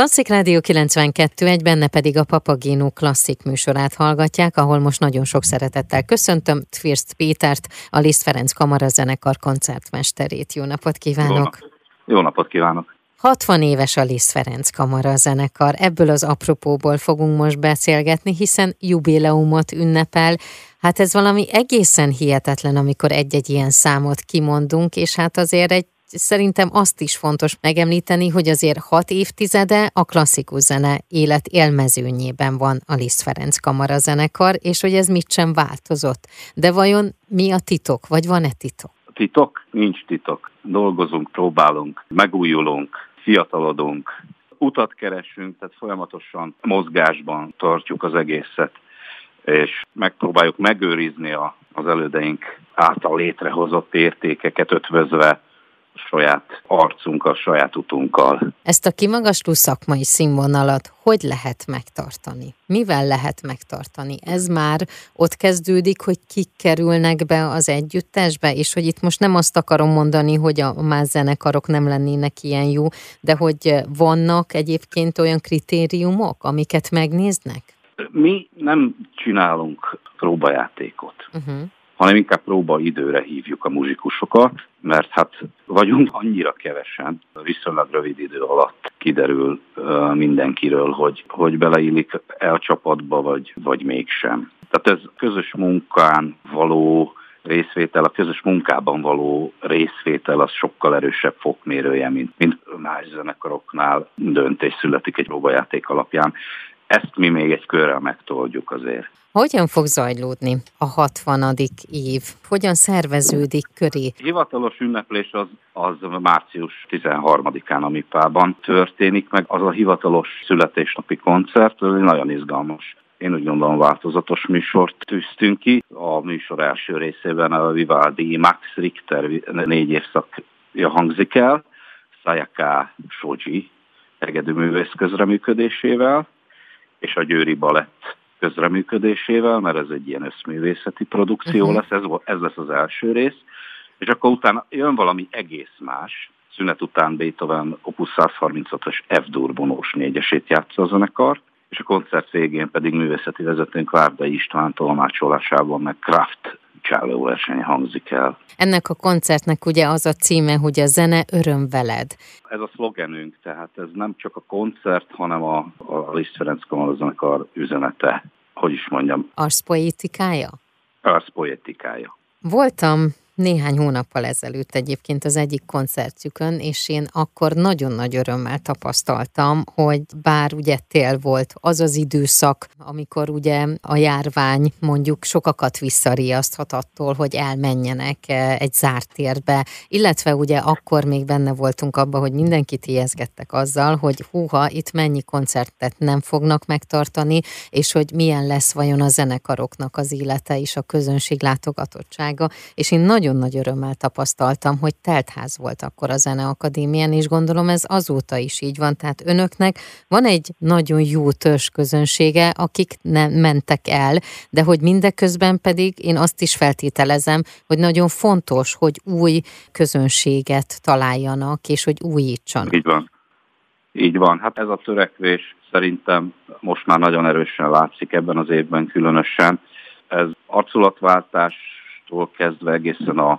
Klasszik Rádió 92, egy benne pedig a Papagénó klasszik műsorát hallgatják, ahol most nagyon sok szeretettel köszöntöm Tvirst Pétert, a Liszt Ferenc Kamara zenekar koncertmesterét. Jó napot kívánok! Jó. Jó napot kívánok! 60 éves a Liszt Ferenc Kamara zenekar. Ebből az apropóból fogunk most beszélgetni, hiszen jubileumot ünnepel. Hát ez valami egészen hihetetlen, amikor egy-egy ilyen számot kimondunk, és hát azért egy szerintem azt is fontos megemlíteni, hogy azért hat évtizede a klasszikus zene élet élmezőnyében van a Liszt Ferenc Kamara zenekar, és hogy ez mit sem változott. De vajon mi a titok, vagy van-e titok? Titok? Nincs titok. Dolgozunk, próbálunk, megújulunk, fiatalodunk, utat keresünk, tehát folyamatosan mozgásban tartjuk az egészet, és megpróbáljuk megőrizni a, az elődeink által létrehozott értékeket ötvözve saját arcunkkal, saját utunkkal. Ezt a kimagasló szakmai színvonalat hogy lehet megtartani? Mivel lehet megtartani? Ez már ott kezdődik, hogy kik kerülnek be az együttesbe, és hogy itt most nem azt akarom mondani, hogy a más zenekarok nem lennének ilyen jó, de hogy vannak egyébként olyan kritériumok, amiket megnéznek? Mi nem csinálunk próbajátékot. Uh-huh hanem inkább próba időre hívjuk a muzsikusokat, mert hát vagyunk annyira kevesen, viszonylag rövid idő alatt kiderül mindenkiről, hogy, hogy beleillik el csapatba, vagy, vagy mégsem. Tehát ez közös munkán való részvétel, a közös munkában való részvétel az sokkal erősebb fokmérője, mint, mint más zenekaroknál döntés születik egy próbajáték alapján. Ezt mi még egy körrel megtoldjuk azért. Hogyan fog zajlódni a 60. év? Hogyan szerveződik köré? Hivatalos ünneplés az, az március 13-án a MIPA-ban történik, meg az a hivatalos születésnapi koncert, ez nagyon izgalmas én úgy gondolom változatos műsort tűztünk ki. A műsor első részében a Vivaldi Max Richter négy évszakja hangzik el, Sayaka Shoji egedűművész közreműködésével, és a Győri Balett közreműködésével, mert ez egy ilyen összművészeti produkció uh-huh. lesz, ez, ez lesz az első rész, és akkor utána jön valami egész más, szünet után Beethoven Opus 136-os F-dur bonós négyesét játsza a zenekar, és a koncert végén pedig művészeti vezetőnk Várdai István tolmácsolásában meg Kraft verseny hangzik el. Ennek a koncertnek ugye az a címe, hogy a zene öröm veled. Ez a szlogenünk, tehát ez nem csak a koncert, hanem a, a Liszt Ferenc Kamarazanekar üzenete. Hogy is mondjam? Arszpoétikája? Arszpoétikája. Voltam néhány hónappal ezelőtt egyébként az egyik koncertjükön, és én akkor nagyon nagy örömmel tapasztaltam, hogy bár ugye tél volt az az időszak, amikor ugye a járvány mondjuk sokakat visszariaszthat attól, hogy elmenjenek e, egy zárt térbe, illetve ugye akkor még benne voltunk abba, hogy mindenkit ijeszgettek azzal, hogy húha, itt mennyi koncertet nem fognak megtartani, és hogy milyen lesz vajon a zenekaroknak az élete és a közönség látogatottsága, és én nagyon nagyon nagy örömmel tapasztaltam, hogy teltház volt akkor a Zeneakadémián, és gondolom ez azóta is így van. Tehát önöknek van egy nagyon jó törzs közönsége, akik nem mentek el, de hogy mindeközben pedig én azt is feltételezem, hogy nagyon fontos, hogy új közönséget találjanak, és hogy újítsanak. Így van. Így van. Hát ez a törekvés szerintem most már nagyon erősen látszik ebben az évben különösen. Ez arculatváltás műsortól kezdve egészen a,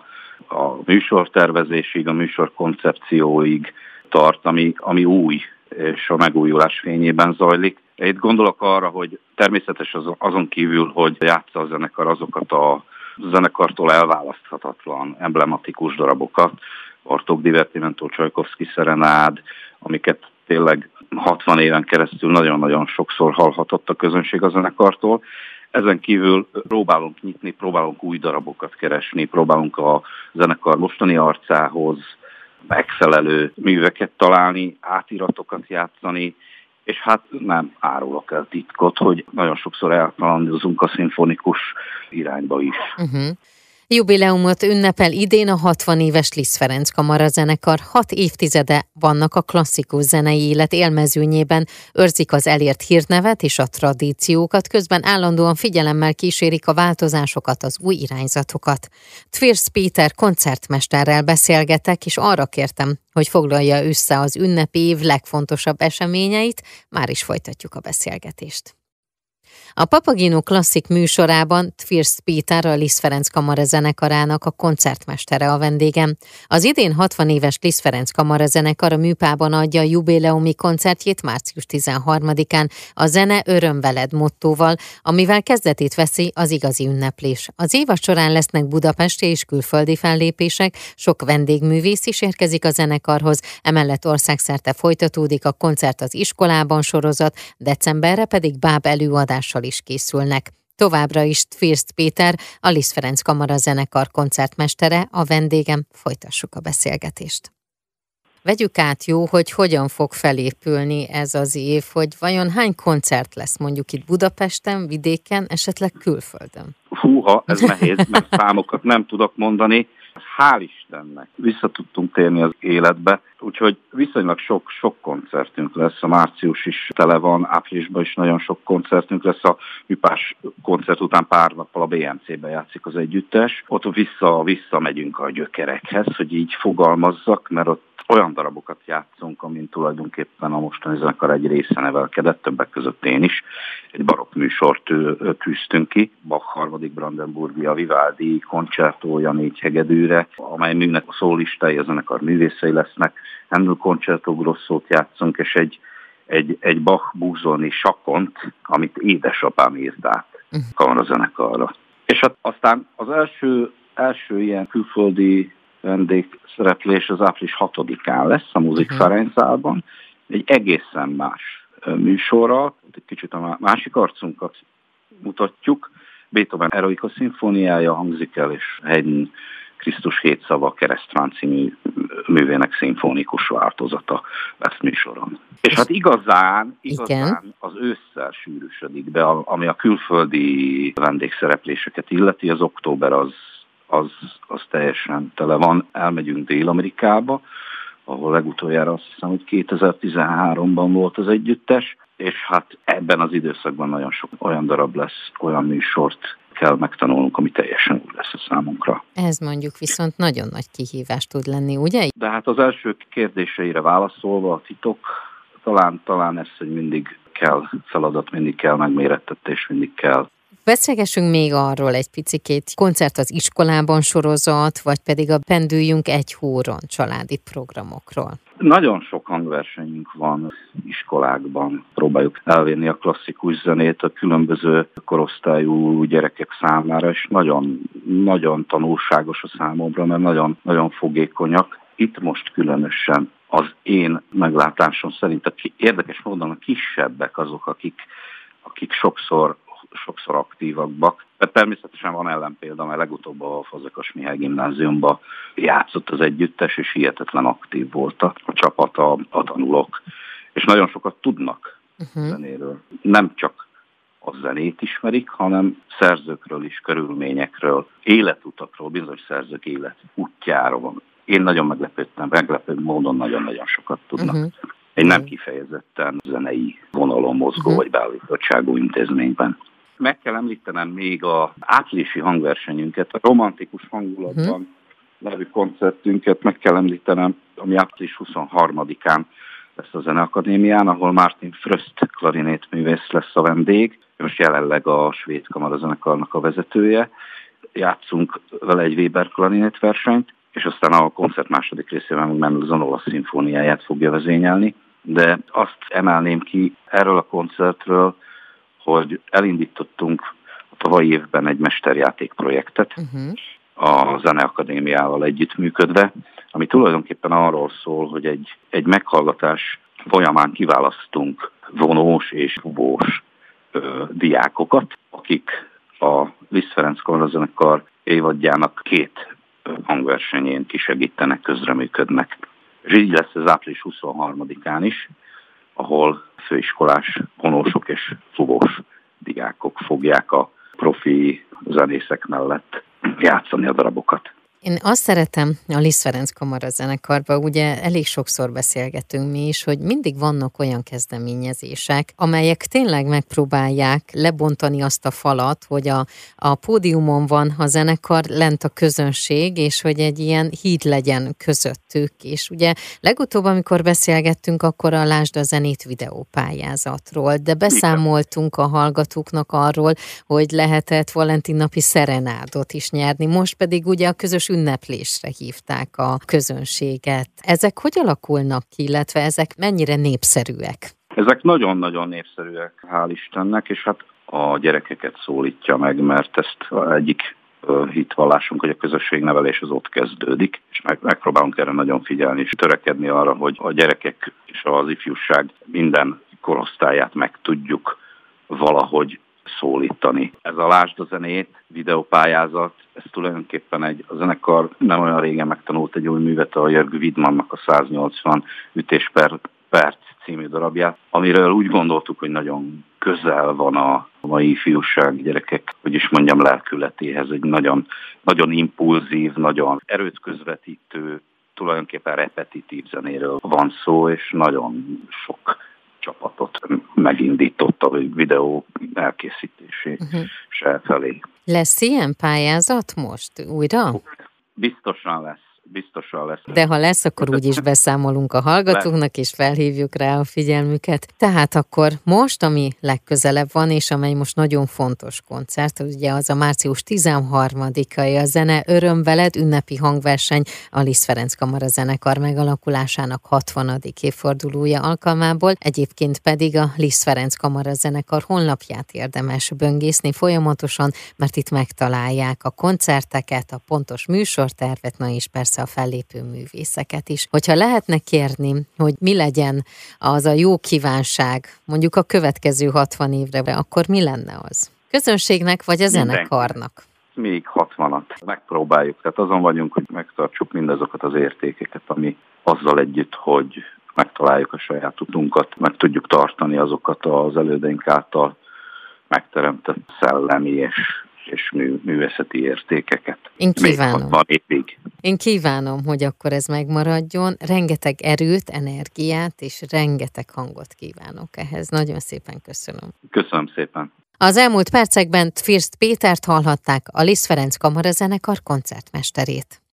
a műsortervezésig, a műsor koncepcióig tart, ami, ami új és a megújulás fényében zajlik. Itt gondolok arra, hogy természetes az, azon kívül, hogy játsza a zenekar azokat a zenekartól elválaszthatatlan, emblematikus darabokat, Bartók Divertimento, Csajkovszki Szerenád, amiket tényleg 60 éven keresztül nagyon-nagyon sokszor hallhatott a közönség a zenekartól. Ezen kívül próbálunk nyitni, próbálunk új darabokat keresni, próbálunk a zenekar mostani arcához megfelelő műveket találni, átiratokat játszani, és hát nem árulok el titkot, hogy nagyon sokszor elkalandozunk a szimfonikus irányba is. Uh-huh. Jubileumot ünnepel idén a 60 éves Liszt Ferenc Kamara zenekar. Hat évtizede vannak a klasszikus zenei élet élmezőnyében, őrzik az elért hírnevet és a tradíciókat, közben állandóan figyelemmel kísérik a változásokat, az új irányzatokat. Tvirsz Péter koncertmesterrel beszélgetek, és arra kértem, hogy foglalja össze az ünnepi év legfontosabb eseményeit, már is folytatjuk a beszélgetést. A Papagino klasszik műsorában Tvirsz Péter, a Liszt Ferenc Kamara zenekarának a koncertmestere a vendégem. Az idén 60 éves Liszt Ferenc Kamara zenekar a műpában adja a jubileumi koncertjét március 13-án a Zene öröm veled mottóval, amivel kezdetét veszi az igazi ünneplés. Az évad során lesznek budapesti és külföldi fellépések, sok vendégművész is érkezik a zenekarhoz, emellett országszerte folytatódik a koncert az iskolában sorozat, decemberre pedig báb előadással zenekar is készülnek. Továbbra is Tvirst Péter, a Liszt Ferenc Kamara zenekar koncertmestere, a vendégem, folytassuk a beszélgetést. Vegyük át jó, hogy hogyan fog felépülni ez az év, hogy vajon hány koncert lesz mondjuk itt Budapesten, vidéken, esetleg külföldön? Húha, ez nehéz, mert számokat nem tudok mondani. Hál' Istennek vissza tudtunk térni az életbe, úgyhogy viszonylag sok, sok koncertünk lesz. A március is tele van, áprilisban is nagyon sok koncertünk lesz. A Műpás koncert után pár nappal a BMC-be játszik az együttes. Ott vissza, vissza megyünk a gyökerekhez, hogy így fogalmazzak, mert ott olyan darabokat játszunk, amin tulajdonképpen a mostani zenekar egy része nevelkedett, többek között én is. Egy barokk műsort tűztünk ki, Bach harmadik Brandenburgi, a Vivaldi koncertója négy hegedűre, amely műnek a szólistái, a zenekar művészei lesznek. Handel koncertó grosszót játszunk, és egy, egy, egy Bach búzolni sakont, amit édesapám írt át uh-huh. a zenekarra. És hát aztán az első, első ilyen külföldi vendégszereplés az április 6-án lesz a Muzik uh-huh. egy egészen más műsorral, egy kicsit a másik arcunkat mutatjuk. Beethoven Eroica szimfóniája hangzik el, és Haydn Krisztus hét szava keresztrán című művének szimfonikus változata lesz műsoron. És hát igazán, igazán Igen. az ősszel sűrűsödik be, ami a külföldi vendégszerepléseket illeti, az október az az, az teljesen tele van. Elmegyünk Dél-Amerikába, ahol legutoljára azt hiszem, hogy 2013-ban volt az együttes, és hát ebben az időszakban nagyon sok olyan darab lesz, olyan műsort kell megtanulnunk, ami teljesen új lesz a számunkra. Ez mondjuk viszont nagyon nagy kihívás tud lenni, ugye? De hát az első kérdéseire válaszolva a titok, talán, talán ez, hogy mindig kell feladat, mindig kell megmérettetés, mindig kell Beszélgessünk még arról egy picikét, koncert az iskolában sorozat, vagy pedig a Pendüljünk egy hóron családi programokról. Nagyon sok hangversenyünk van iskolákban. Próbáljuk elvinni a klasszikus zenét a különböző korosztályú gyerekek számára, és nagyon, nagyon tanulságos a számomra, mert nagyon, nagyon fogékonyak. Itt most különösen az én meglátásom szerint a érdekes módon a kisebbek azok, akik, akik sokszor sokszor aktívabbak. De természetesen van ellenpélda, mert legutóbb a Fazekas Mihály gimnáziumban játszott az együttes, és hihetetlen aktív volt a, a csapat, a, a tanulók. És nagyon sokat tudnak uh-huh. zenéről. Nem csak a zenét ismerik, hanem szerzőkről is, körülményekről, életutakról, bizonyos szerzők életútjáról. Én nagyon meglepődtem, meglepő módon nagyon-nagyon sokat tudnak. Uh-huh. Egy nem kifejezetten zenei vonalon mozgó uh-huh. vagy beállítottságú intézményben meg kell említenem még a áprilisi hangversenyünket, a romantikus hangulatban uh-huh. nevű koncertünket meg kell említenem, ami április 23-án lesz a Zeneakadémián, ahol Martin Fröst klarinétművész lesz a vendég. Most jelenleg a svéd kamarazenekarnak a vezetője. Játszunk vele egy Weber klarinétversenyt, és aztán a koncert második részében meg Zanola szimfóniáját fogja vezényelni. De azt emelném ki erről a koncertről, hogy elindítottunk a tavalyi évben egy mesterjáték projektet uh-huh. a Zeneakadémiával együttműködve, ami tulajdonképpen arról szól, hogy egy, egy meghallgatás folyamán kiválasztunk vonós és fubós ö, diákokat, akik a Liszt Ferenc Kamarazenekar évadjának két hangversenyén kisegítenek, közreműködnek. És így lesz ez április 23-án is, ahol főiskolás honósok és fugós diákok fogják a profi zenészek mellett játszani a darabokat. Én azt szeretem a Liszt Ferenc Kamara zenekarban, ugye elég sokszor beszélgetünk mi is, hogy mindig vannak olyan kezdeményezések, amelyek tényleg megpróbálják lebontani azt a falat, hogy a, a pódiumon van a zenekar, lent a közönség, és hogy egy ilyen híd legyen közöttük. És ugye legutóbb, amikor beszélgettünk, akkor a Lásd a zenét videópályázatról, de beszámoltunk a hallgatóknak arról, hogy lehetett Valentin napi szerenádot is nyerni. Most pedig ugye a közös ünneplésre hívták a közönséget. Ezek hogy alakulnak ki, illetve ezek mennyire népszerűek? Ezek nagyon-nagyon népszerűek, hál' Istennek, és hát a gyerekeket szólítja meg, mert ezt egyik hitvallásunk, hogy a közösségnevelés az ott kezdődik, és meg, megpróbálunk erre nagyon figyelni, és törekedni arra, hogy a gyerekek és az ifjúság minden korosztályát meg tudjuk valahogy szólítani. Ez a Lásd a zenét videópályázat, ez tulajdonképpen egy, a zenekar nem olyan régen megtanult egy új művet, a Jörg Widmannnak a 180 ütés per perc című darabját, amiről úgy gondoltuk, hogy nagyon közel van a mai fiúság gyerekek, hogy is mondjam, lelkületéhez. Egy nagyon, nagyon impulzív, nagyon erőt közvetítő, tulajdonképpen repetitív zenéről van szó, és nagyon sok csapatot megindított a videó elkészítésé uh-huh. se felé. Lesz ilyen pályázat most újra? Biztosan lesz biztosan lesz. De ha lesz, akkor úgy is beszámolunk a hallgatóknak, és felhívjuk rá a figyelmüket. Tehát akkor most, ami legközelebb van, és amely most nagyon fontos koncert, ugye az a március 13-ai a Zene Öröm veled ünnepi hangverseny a Liszt Ferenc Kamara zenekar megalakulásának 60. évfordulója alkalmából, egyébként pedig a Liszt Ferenc Kamara zenekar honlapját érdemes böngészni folyamatosan, mert itt megtalálják a koncerteket, a pontos műsortervet, na és persze a fellépő művészeket is. Hogyha lehetne kérni, hogy mi legyen az a jó kívánság mondjuk a következő 60 évre, akkor mi lenne az? Közönségnek vagy a zenekarnak? Még 60-at megpróbáljuk. Tehát azon vagyunk, hogy megtartsuk mindazokat az értékeket, ami azzal együtt, hogy megtaláljuk a saját utunkat, meg tudjuk tartani azokat az elődeink által megteremtett szellemi és és mű, művészeti értékeket. Én kívánom. Még Én kívánom, hogy akkor ez megmaradjon. Rengeteg erőt, energiát és rengeteg hangot kívánok ehhez. Nagyon szépen köszönöm. Köszönöm szépen. Az elmúlt percekben First Pétert hallhatták, a Liszt Ferenc Kamarazenekar koncertmesterét.